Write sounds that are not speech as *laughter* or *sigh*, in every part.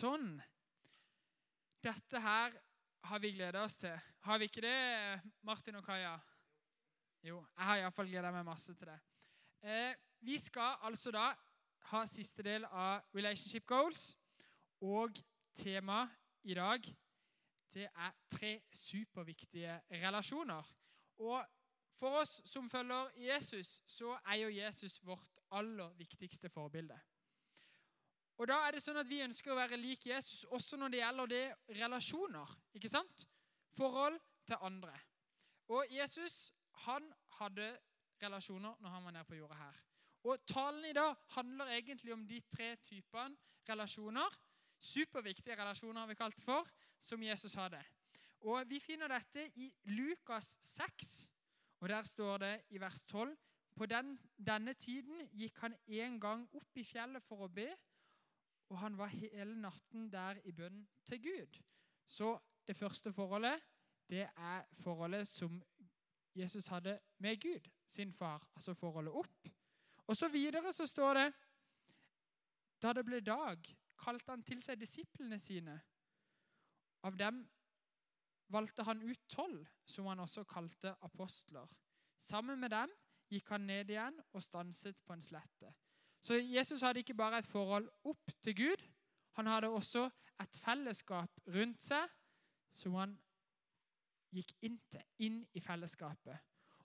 Sånn. Dette her har vi gleda oss til. Har vi ikke det, Martin og Kaja? Jo, jeg har iallfall gleda meg masse til det. Eh, vi skal altså da ha siste del av Relationship Goals. Og temaet i dag det er tre superviktige relasjoner. Og for oss som følger Jesus, så er jo Jesus vårt aller viktigste forbilde. Og da er det sånn at Vi ønsker å være lik Jesus også når det gjelder det relasjoner. ikke sant? Forhold til andre. Og Jesus han hadde relasjoner når han var nede på jorda her. Og Talen i dag handler egentlig om de tre typene relasjoner. Superviktige relasjoner har vi kalt det for, som Jesus hadde. Og Vi finner dette i Lukas 6, og der står det i vers 12 På den, denne tiden gikk han en gang opp i fjellet for å be, og han var hele natten der i bønn til Gud. Så det første forholdet, det er forholdet som Jesus hadde med Gud, sin far. Altså forholdet opp. Og så videre så står det Da det ble dag, kalte han til seg disiplene sine. Av dem valgte han ut tolv, som han også kalte apostler. Sammen med dem gikk han ned igjen og stanset på en slette. Så Jesus hadde ikke bare et forhold opp til Gud, han hadde også et fellesskap rundt seg som han gikk inn til, inn i fellesskapet.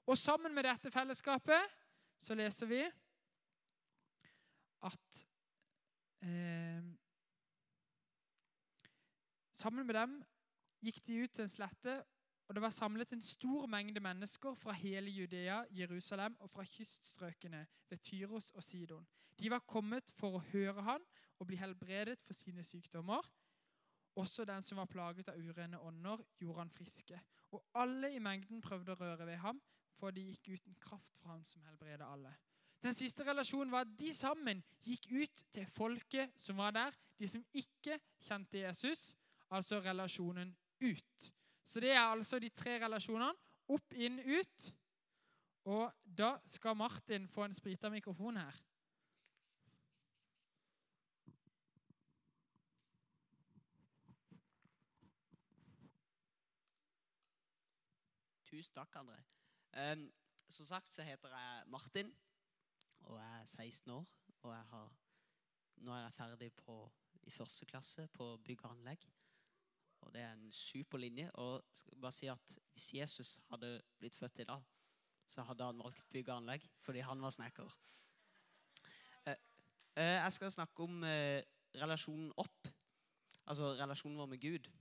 Og sammen med dette fellesskapet så leser vi at eh, Sammen med dem gikk de ut til en slette, og det var samlet en stor mengde mennesker fra hele Judea, Jerusalem og fra kyststrøkene ved Tyros og Sidon. De var kommet for å høre han og bli helbredet for sine sykdommer. Også den som var plaget av urene ånder, gjorde han friske. Og alle i mengden prøvde å røre ved ham, for de gikk ut en kraft fra ham som helbreder alle. Den siste relasjonen var at de sammen gikk ut til folket som var der, de som ikke kjente Jesus, altså relasjonen ut. Så det er altså de tre relasjonene. Opp, inn, ut. Og da skal Martin få en sprita mikrofon her. Tusen takk, André. Um, som sagt så heter jeg Martin, og jeg er 16 år. Og jeg har, nå er jeg ferdig på, i første klasse på bygg og anlegg. Og det er en super linje. Og skal bare si at hvis Jesus hadde blitt født i dag, så hadde han valgt bygg og anlegg fordi han var snekker. Uh, uh, jeg skal snakke om uh, relasjonen opp. Altså relasjonen vår med Gud.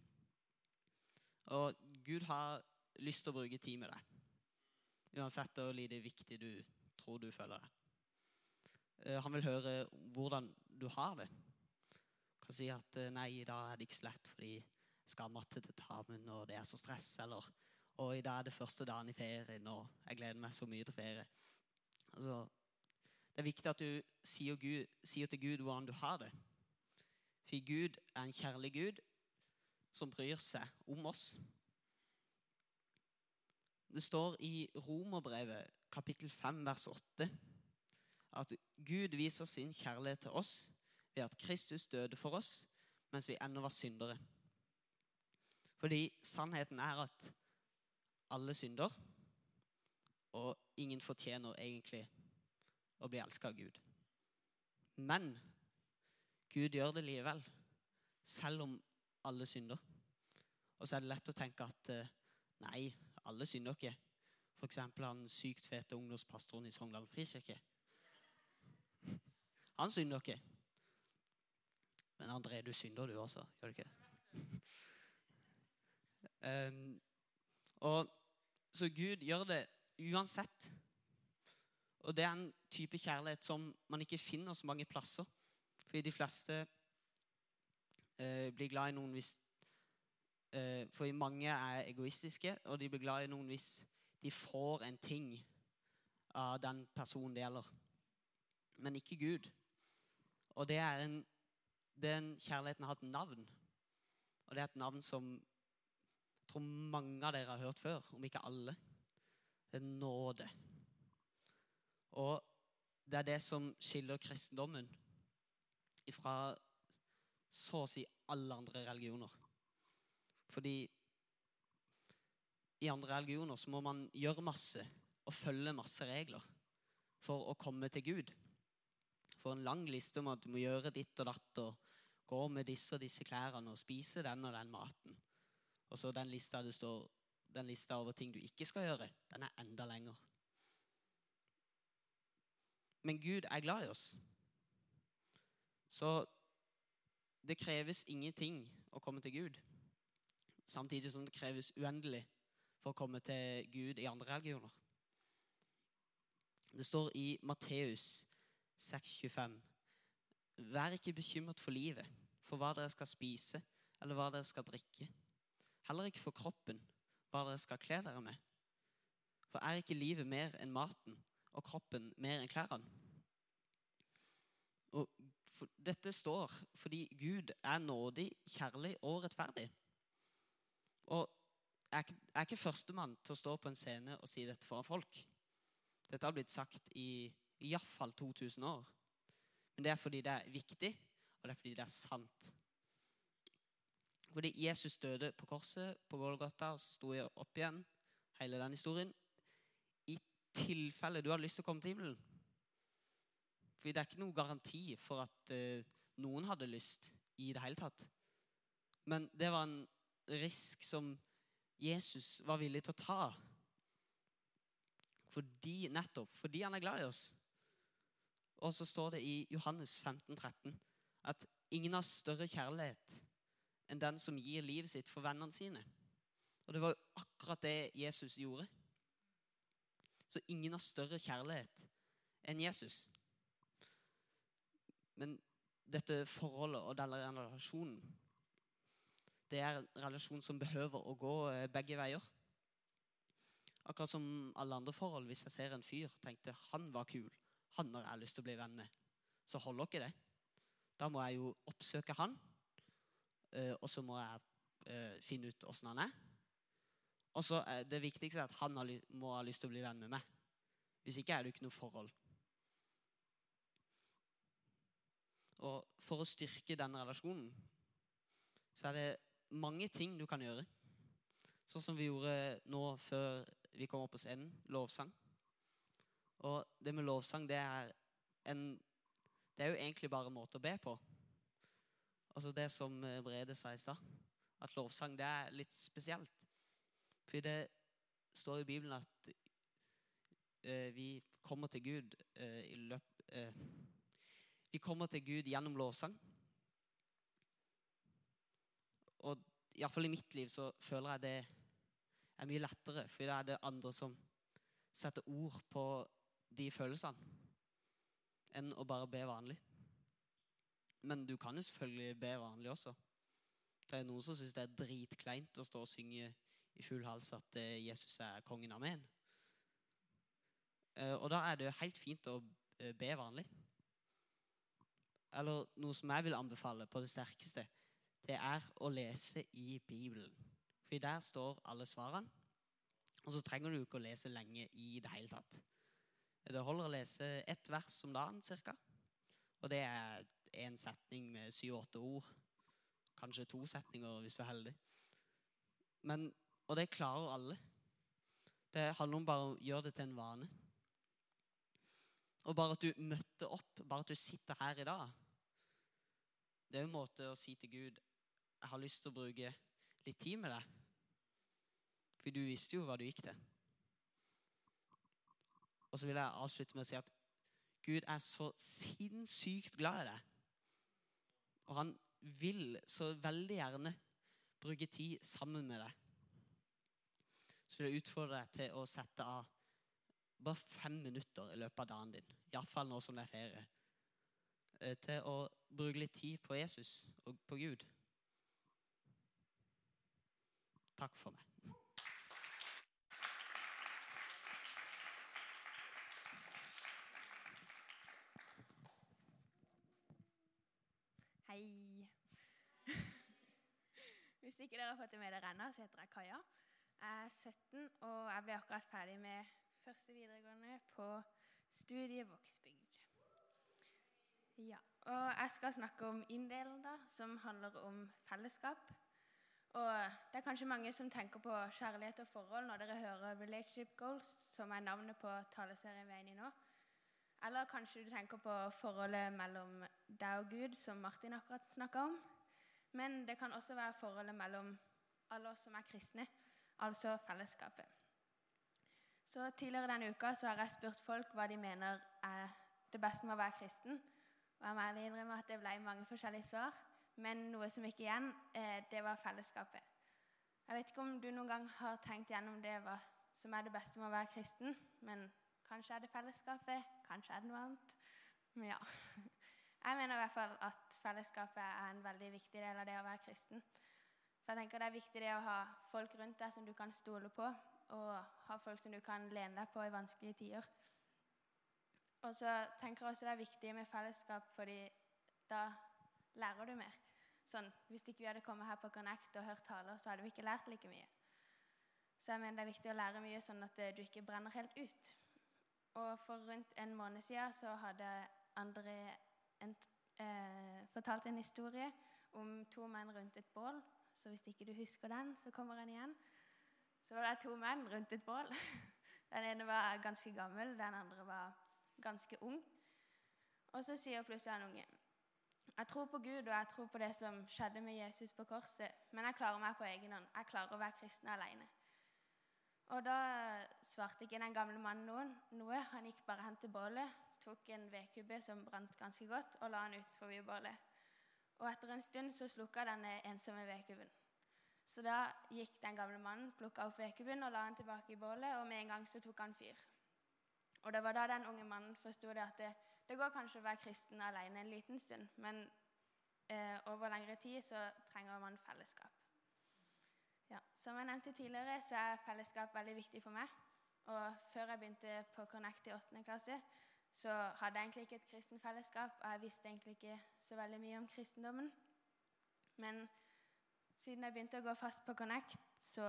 Og Gud har lyst til å bruke tid med deg. Uansett hvor lite viktig du tror du føler deg. Eh, han vil høre hvordan du har det. Du kan si at eh, 'nei, i dag er det ikke så lett fordi jeg skal ha matte til tamen, og det er så stress', eller 'og i dag er det første dagen i ferien, og jeg gleder meg så mye til ferie'. Altså, det er viktig at du sier, Gud, sier til Gud hvordan du har det. For Gud er en kjærlig Gud som bryr seg om oss. Det står i Romerbrevet kapittel 5 vers 8 at Gud viser sin kjærlighet til oss ved at Kristus døde for oss mens vi ennå var syndere. Fordi sannheten er at alle synder, og ingen fortjener egentlig å bli elska av Gud. Men Gud gjør det likevel, selv om alle synder. Og så er det lett å tenke at eh, nei, alle synder ikke. F.eks. han sykt fete ungdomspastoren i Sogndal frikirke. Han synder ikke. Men André, du synder du også, gjør du ikke? *laughs* um, og, så Gud gjør det uansett. Og det er en type kjærlighet som man ikke finner så mange plasser. Fordi de fleste uh, blir glad i noen hvis Eh, for mange er egoistiske, og de blir glad i noen hvis de får en ting av den personen det gjelder. Men ikke Gud. Og det er en, den kjærligheten har et navn. Og det er et navn som jeg tror mange av dere har hørt før, om ikke alle. Det er nåde. Og det er det som skiller kristendommen fra så å si alle andre religioner. Fordi i andre religioner så må man gjøre masse og følge masse regler for å komme til Gud. For en lang liste om at du må gjøre ditt og datt og gå med disse og disse klærne og spise den og den maten. Og så den lista det står den lista over ting du ikke skal gjøre, den er enda lenger. Men Gud er glad i oss. Så det kreves ingenting å komme til Gud. Samtidig som det kreves uendelig for å komme til Gud i andre religioner. Det står i Matteus 6,25.: Vær ikke bekymret for livet, for hva dere skal spise, eller hva dere skal drikke. Heller ikke for kroppen, hva dere skal kle dere med. For er ikke livet mer enn maten, og kroppen mer enn klærne? Og dette står fordi Gud er nådig, kjærlig og rettferdig. Og jeg er ikke, førstemann til å stå på en scene og si dette foran folk. Dette har blitt sagt i iallfall 2000 år. Men det er fordi det er viktig, og det er fordi det er sant. Fordi Jesus døde på korset på Golgata og sto opp igjen, hele den historien, i tilfelle du hadde lyst til å komme til himmelen. Fordi det er ikke noen garanti for at uh, noen hadde lyst i det hele tatt. Men det var en risk som Jesus var villig til å ta. Fordi, nettopp fordi han er glad i oss. Og så står det i Johannes 15, 13 at ingen har større kjærlighet enn den som gir livet sitt for vennene sine. Og det var jo akkurat det Jesus gjorde. Så ingen har større kjærlighet enn Jesus. Men dette forholdet og denne relasjonen det er en relasjon som behøver å gå eh, begge veier. Akkurat som alle andre forhold. Hvis jeg ser en fyr tenkte han var kul, han har jeg lyst til å bli venn med, så holder ikke det. Da må jeg jo oppsøke han, eh, og så må jeg eh, finne ut åssen han er. Og så det viktigste er at han må ha lyst til å bli venn med meg. Hvis ikke er det jo ikke noe forhold. Og for å styrke denne relasjonen så er det mange ting du kan gjøre. Sånn som vi gjorde nå før vi kom opp på scenen. Lovsang. Og det med lovsang, det er en Det er jo egentlig bare en måte å be på. Altså det som Brede sa i stad. At lovsang, det er litt spesielt. For det står i Bibelen at eh, vi kommer til Gud eh, i løp eh, Vi kommer til Gud gjennom lovsang. Og iallfall i mitt liv så føler jeg det er mye lettere, for da er det andre som setter ord på de følelsene, enn å bare be vanlig. Men du kan jo selvfølgelig be vanlig også. Det er noen som syns det er dritkleint å stå og synge i full hals at eh, Jesus er kongen. av meg. og da er det helt fint å eh, be vanlig. Eller noe som jeg vil anbefale på det sterkeste, det er å lese i Bibelen. For der står alle svarene. Og så trenger du ikke å lese lenge i det hele tatt. Det holder å lese ett vers om dagen ca. Og det er én setning med syv-åtte ord. Kanskje to setninger hvis du er heldig. Men, og det klarer alle. Det handler om bare å gjøre det til en vane. Og bare at du møtte opp, bare at du sitter her i dag, det er en måte å si til Gud jeg har lyst til å bruke litt tid med deg. For du visste jo hva du gikk til. Og så vil jeg avslutte med å si at Gud er så sinnssykt glad i deg. Og han vil så veldig gjerne bruke tid sammen med deg. Så vil jeg utfordre deg til å sette av bare fem minutter i løpet av dagen din, iallfall nå som det er ferie, eh, til å bruke litt tid på Jesus og på Gud. Takk for meg. Hei. *laughs* Hvis ikke dere har fått det med dere ennå, så heter jeg Kaja. Jeg er 17, og jeg ble akkurat ferdig med første videregående på studiet Vågsbygd. Ja, og jeg skal snakke om inndelen, da, som handler om fellesskap. Og det er kanskje mange som tenker på kjærlighet og forhold når dere hører 'Relationship Goals', som er navnet på taleserien vi er inne i nå. Eller kanskje du tenker på forholdet mellom deg og Gud, som Martin akkurat snakka om. Men det kan også være forholdet mellom alle oss som er kristne, altså fellesskapet. Så Tidligere denne uka så har jeg spurt folk hva de mener er det beste med å være kristen. Og jeg må innrømme at det ble mange forskjellige svar. Men noe som gikk igjen, eh, det var fellesskapet. Jeg vet ikke om du noen gang har tenkt gjennom det som er det beste med å være kristen. Men kanskje er det fellesskapet, kanskje er det noe annet. Men ja. *laughs* Jeg mener i hvert fall at fellesskapet er en veldig viktig del av det å være kristen. For jeg tenker Det er viktig det å ha folk rundt deg som du kan stole på, og ha folk som du kan lene deg på i vanskelige tider. Og så tenker jeg også det er viktig med fellesskap, fordi da lærer du mer. Sånn, Hvis ikke vi hadde kommet her på Connect og hørt taler, så hadde vi ikke lært like mye. Så jeg mener det er viktig å lære mye, sånn at du ikke brenner helt ut. Og for rundt en måned siden så hadde André en, eh, fortalt en historie om to menn rundt et bål. Så hvis ikke du husker den, så kommer den igjen. Så var det to menn rundt et bål. *laughs* Den ene var ganske gammel, den andre var ganske ung. Og så sier plutselig en unge jeg tror på Gud og jeg tror på det som skjedde med Jesus på korset, men jeg klarer meg på egen hånd. Jeg klarer å være kristen alene. Og da svarte ikke den gamle mannen noen, noe. Han gikk bare hen til bålet, tok en vedkubbe som brant ganske godt, og la den utenfor bålet. Og etter en stund så slukka denne ensomme vedkubben. Så da gikk den gamle mannen, plukka opp vedkubben og la den tilbake i bålet, og med en gang så tok han fyr. Og det var da den unge mannen forsto det at det, det, går kanskje å være kristen alene en liten stund, men eh, over lengre tid så trenger man fellesskap. Ja, som jeg nevnte tidligere, så er fellesskap veldig viktig for meg. Og før jeg begynte på Connect i 8. klasse, så hadde jeg egentlig ikke et kristen fellesskap. Og jeg visste egentlig ikke så veldig mye om kristendommen. Men siden jeg begynte å gå fast på Connect, så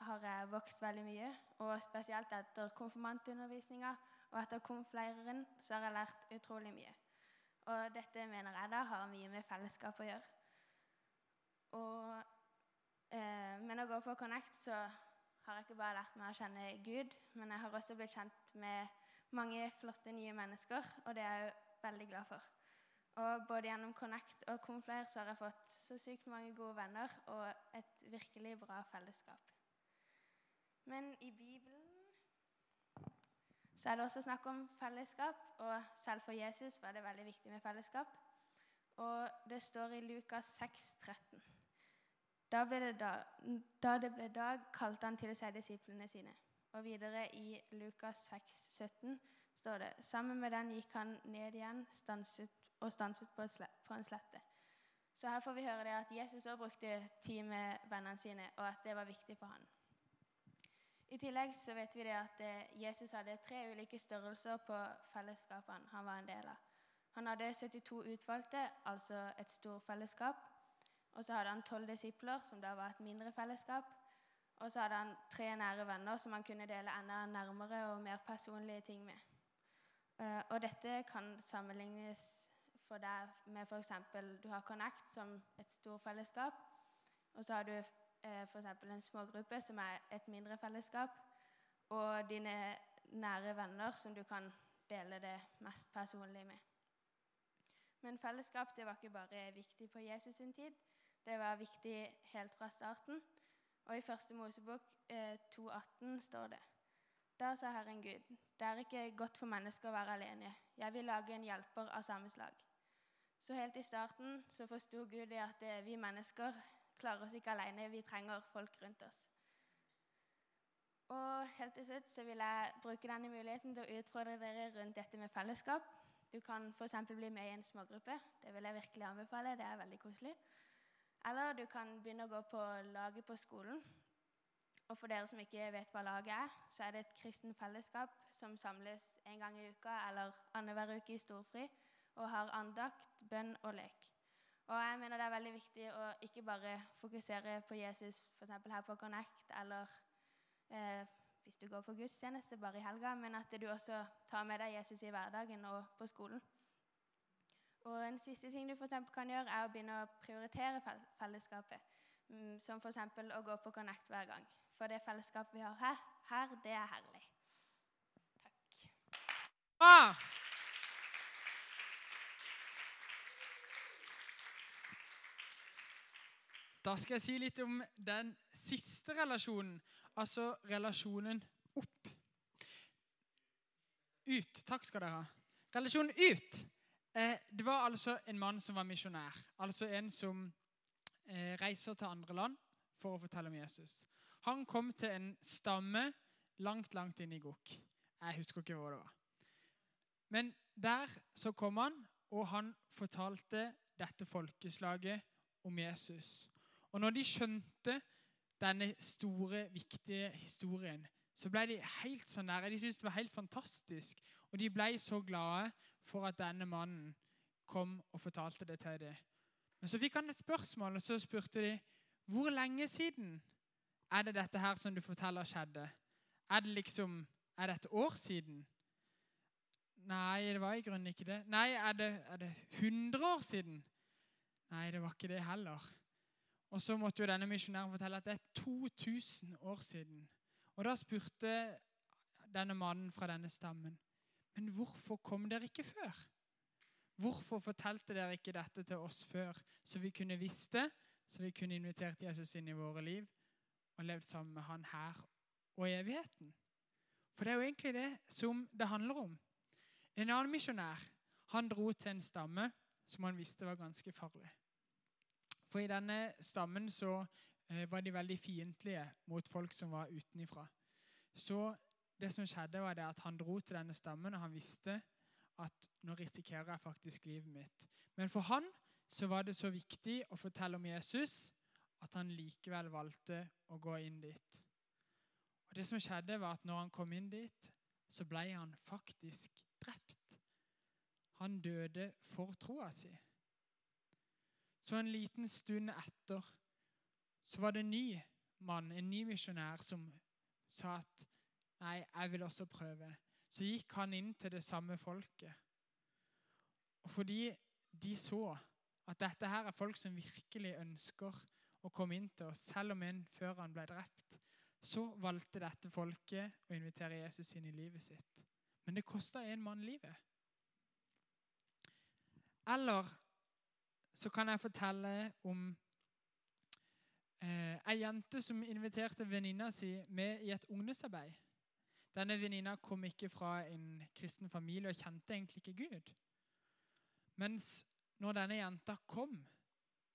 har jeg vokst veldig mye. Og spesielt etter konfirmantundervisninga og etter konfleiren så har jeg lært utrolig mye. Og dette mener jeg da har mye med fellesskap å gjøre. Og, eh, men å gå på Connect så har jeg ikke bare lært meg å kjenne Gud, men jeg har også blitt kjent med mange flotte nye mennesker, og det er jeg veldig glad for. Og både gjennom Connect og Conflair så har jeg fått så sykt mange gode venner og et virkelig bra fellesskap. Men i Bibelen så er det også snakk om fellesskap, og selv for Jesus var det veldig viktig med fellesskap. Og det står i Lukas 6, 13. Da, det da, da det ble dag, kalte han til seg disiplene sine. Og videre i Lukas 6, 17 står det sammen med den gikk han ned igjen stanset, og stanset på, en slette. Så her får vi høre det at Jesus òg brukte tid med vennene sine, og at det var viktig for han. I tillegg så vet vi det at eh, Jesus hadde tre ulike størrelser på fellesskapene han var en del av. Han hadde 72 utvalgte, altså et stort fellesskap. Og så hadde han tolv disipler, som da var et mindre fellesskap. Og så hadde han tre nære venner som han kunne dele enda nærmere og mer personlige ting med. Eh, og dette kan sammenlignes for deg med f.eks. du har Connect som et stort fellesskap. Og så har du eh, f.eks. en smågruppe som er et mindre fellesskap. Og dine nære venner som du kan dele det mest personlige med. Men fellesskap det var ikke bare viktig på Jesus sin tid. Det var viktig helt fra starten. Og i første Mosebok eh, 2,18 står det Da sa Herren Gud, det er ikke godt for mennesker å være alene. Jeg vil lage en hjelper av samme slag. Så helt i starten så forsto Gud at eh, vi mennesker klarer oss ikke alene. Vi trenger folk rundt oss. Og helt til slutt så vil jeg bruke denne muligheten til å utfordre dere rundt dette med fellesskap. Du kan f.eks. bli med i en smågruppe. Det vil jeg virkelig anbefale. Det er veldig koselig. Eller du kan begynne å gå på laget på skolen. Og for dere som ikke vet hva laget er, så er det et kristen fellesskap som samles en gang i uka eller annenhver uke i storfri og har andakt, bønn og lek. Og jeg mener Det er veldig viktig å ikke bare fokusere på Jesus f.eks. her på Connect eller eh, hvis du går på gudstjeneste bare i helga, men at du også tar med deg Jesus i hverdagen og på skolen. Og en siste ting du for kan gjøre, er å begynne å prioritere fellesskapet. Mm, Som f.eks. å gå på Connect hver gang. For det fellesskapet vi har her, her det er herlig. Takk. Bra! Da skal jeg si litt om den siste relasjonen, altså relasjonen opp. Ut. Takk skal dere ha. Relasjonen ut. Eh, det var altså en mann som var misjonær. Altså en som eh, reiser til andre land for å fortelle om Jesus. Han kom til en stamme langt, langt inn i Gok. Jeg husker ikke hvor det var. Men der så kom han, og han fortalte dette folkeslaget om Jesus. Og når de skjønte denne store, viktige historien, så ble de helt sånn der, de syntes det var helt fantastisk. Og de ble så glade for at denne mannen kom og fortalte det til dem. Men så fikk han et spørsmål, og så spurte de hvor lenge siden er det dette her som du forteller skjedde? Er det liksom, er det et år siden? Nei, det var i grunnen ikke det. Nei, er det, er det 100 år siden? Nei, det var ikke det heller. Og så måtte jo denne misjonæren fortelle at det er 2000 år siden. Og da spurte denne mannen fra denne stammen, men hvorfor kom dere ikke før? Hvorfor fortalte dere ikke dette til oss før, så vi kunne visst det, så vi kunne invitert Jesus inn i våre liv og levd sammen med han her og i evigheten? For det er jo egentlig det som det handler om. En annen misjonær han dro til en stamme som han visste var ganske farlig. For i denne stammen så eh, var de veldig fiendtlige mot folk som var utenifra. Så det som skjedde var det at han dro til denne stammen, og han visste at nå risikerer jeg faktisk livet mitt. Men for han så var det så viktig å fortelle om Jesus at han likevel valgte å gå inn dit. Og det som skjedde var at når han kom inn dit, så ble han faktisk drept. Han døde for troa si. Så en liten stund etter så var det en ny mann, en ny misjonær, som sa at nei, jeg vil også prøve. Så gikk han inn til det samme folket. Og fordi de så at dette her er folk som virkelig ønsker å komme inn til oss, selv om en før han ble drept, så valgte dette folket å invitere Jesus inn i livet sitt. Men det kosta en mann livet. Eller så kan jeg fortelle om eh, ei jente som inviterte venninna si med i et ungdomsarbeid. Denne venninna kom ikke fra en kristen familie og kjente egentlig ikke Gud. Mens når denne jenta kom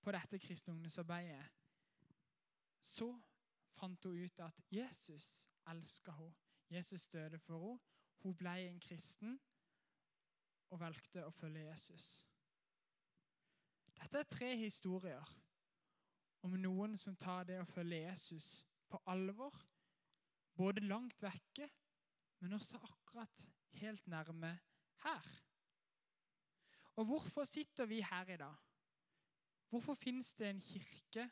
på dette kristne ungdomsarbeidet, så fant hun ut at Jesus elska henne. Jesus døde for henne. Hun ble en kristen og valgte å følge Jesus. Dette er tre historier om noen som tar det å følge Jesus på alvor. Både langt vekke, men også akkurat helt nærme her. Og hvorfor sitter vi her i dag? Hvorfor fins det en kirke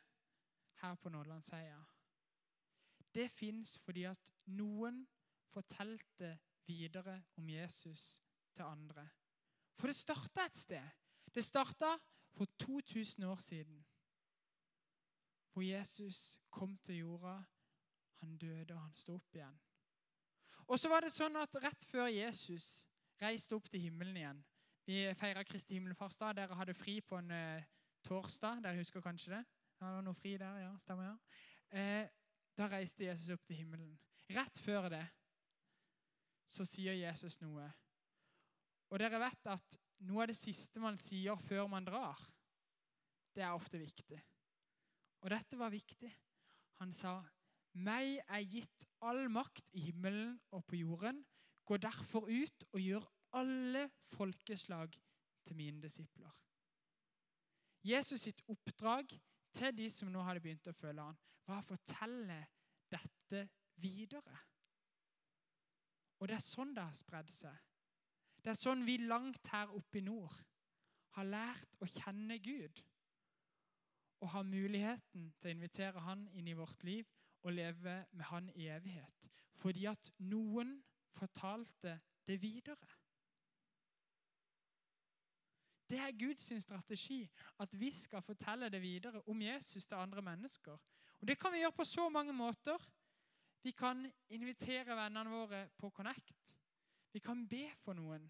her på Nådelandsheia? Det fins fordi at noen fortalte videre om Jesus til andre. For det starta et sted. Det starta for 2000 år siden. Hvor Jesus kom til jorda, han døde og han sto opp igjen. Og så var det sånn at Rett før Jesus reiste opp til himmelen igjen Vi feira Kristi himmelfartsdag. Dere hadde fri på en eh, torsdag. Dere husker kanskje det? Ja, det var noe fri der, ja, stemmer ja. Eh, da reiste Jesus opp til himmelen. Rett før det så sier Jesus noe. Og dere vet at noe av det siste man sier før man drar, det er ofte viktig. Og dette var viktig. Han sa, 'Meg er gitt all makt i himmelen og på jorden.' 'Gå derfor ut og gjør alle folkeslag til mine disipler.' Jesus sitt oppdrag til de som nå hadde begynt å følge han, var å fortelle dette videre. Og det er sånn det har spredd seg. Det er sånn vi langt her oppe i nord har lært å kjenne Gud. Og har muligheten til å invitere Han inn i vårt liv og leve med Han i evighet. Fordi at noen fortalte det videre. Det er Guds strategi, at vi skal fortelle det videre om Jesus til andre mennesker. Og Det kan vi gjøre på så mange måter. Vi kan invitere vennene våre på Connect. Vi kan be for noen.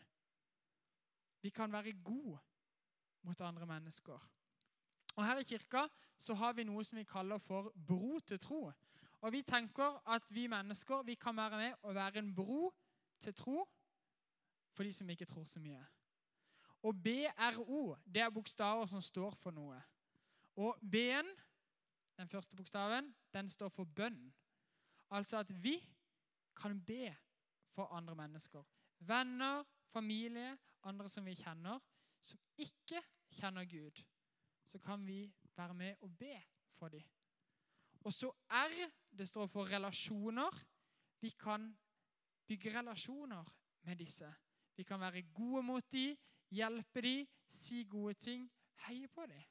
Vi kan være gode mot andre mennesker. Og Her i kirka så har vi noe som vi kaller for bro til tro. Og Vi tenker at vi mennesker vi kan være med og være en bro til tro for de som ikke tror så mye. Og BRO det er bokstaver som står for noe. Og B-en, den første bokstaven, den står for bønn. Altså at vi kan be for andre mennesker. Venner, familie, andre som vi kjenner, som ikke kjenner Gud. Så kan vi være med og be for dem. Og så R, det står for relasjoner. Vi kan bygge relasjoner med disse. Vi kan være gode mot dem, hjelpe dem, si gode ting, heie på dem.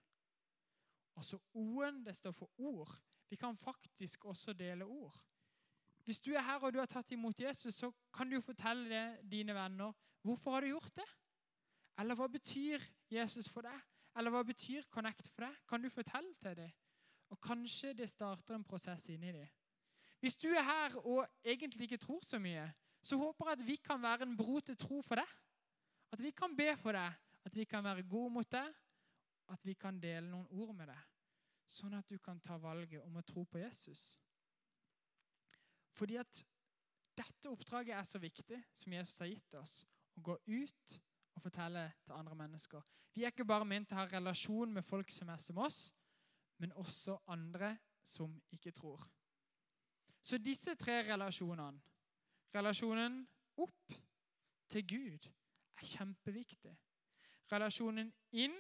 Og så O-en, det står for ord. Vi kan faktisk også dele ord. Hvis du er her og du har tatt imot Jesus, så kan du fortelle det, dine venner. Hvorfor har du gjort det? Eller hva betyr Jesus for deg? Eller hva betyr Connect for deg? Kan du fortelle til dem? Og kanskje det starter en prosess inni dem. Hvis du er her og egentlig ikke tror så mye, så håper jeg at vi kan være en bro til tro for deg. At vi kan be for deg, at vi kan være gode mot deg, at vi kan dele noen ord med deg. Sånn at du kan ta valget om å tro på Jesus. Fordi at dette oppdraget er så viktig, som Jesus har gitt oss. Å gå ut og fortelle til andre mennesker. Vi er ikke bare ment til å ha relasjon med folk som er som oss, men også andre som ikke tror. Så disse tre relasjonene Relasjonen opp til Gud er kjempeviktig. Relasjonen inn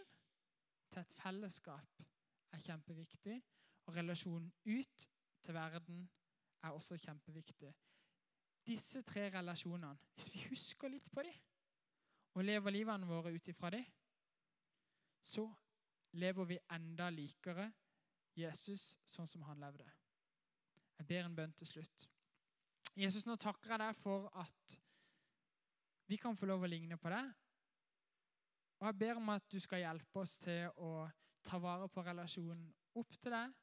til et fellesskap er kjempeviktig. Og relasjonen ut til verden er også kjempeviktig. Disse tre relasjonene, hvis vi husker litt på dem og lever livene våre ut ifra dem, så lever vi enda likere Jesus sånn som han levde. Jeg ber en bønn til slutt. Jesus, nå takker jeg deg for at vi kan få lov å ligne på deg. Og jeg ber om at du skal hjelpe oss til å ta vare på relasjonen opp til deg,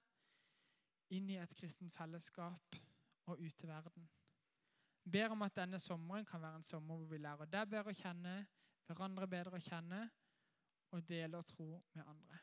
inn i et kristent fellesskap og ut til verden. Ber om at denne sommeren kan være en sommer hvor vi lærer deg bedre å kjenne, hverandre bedre å kjenne og deler tro med andre.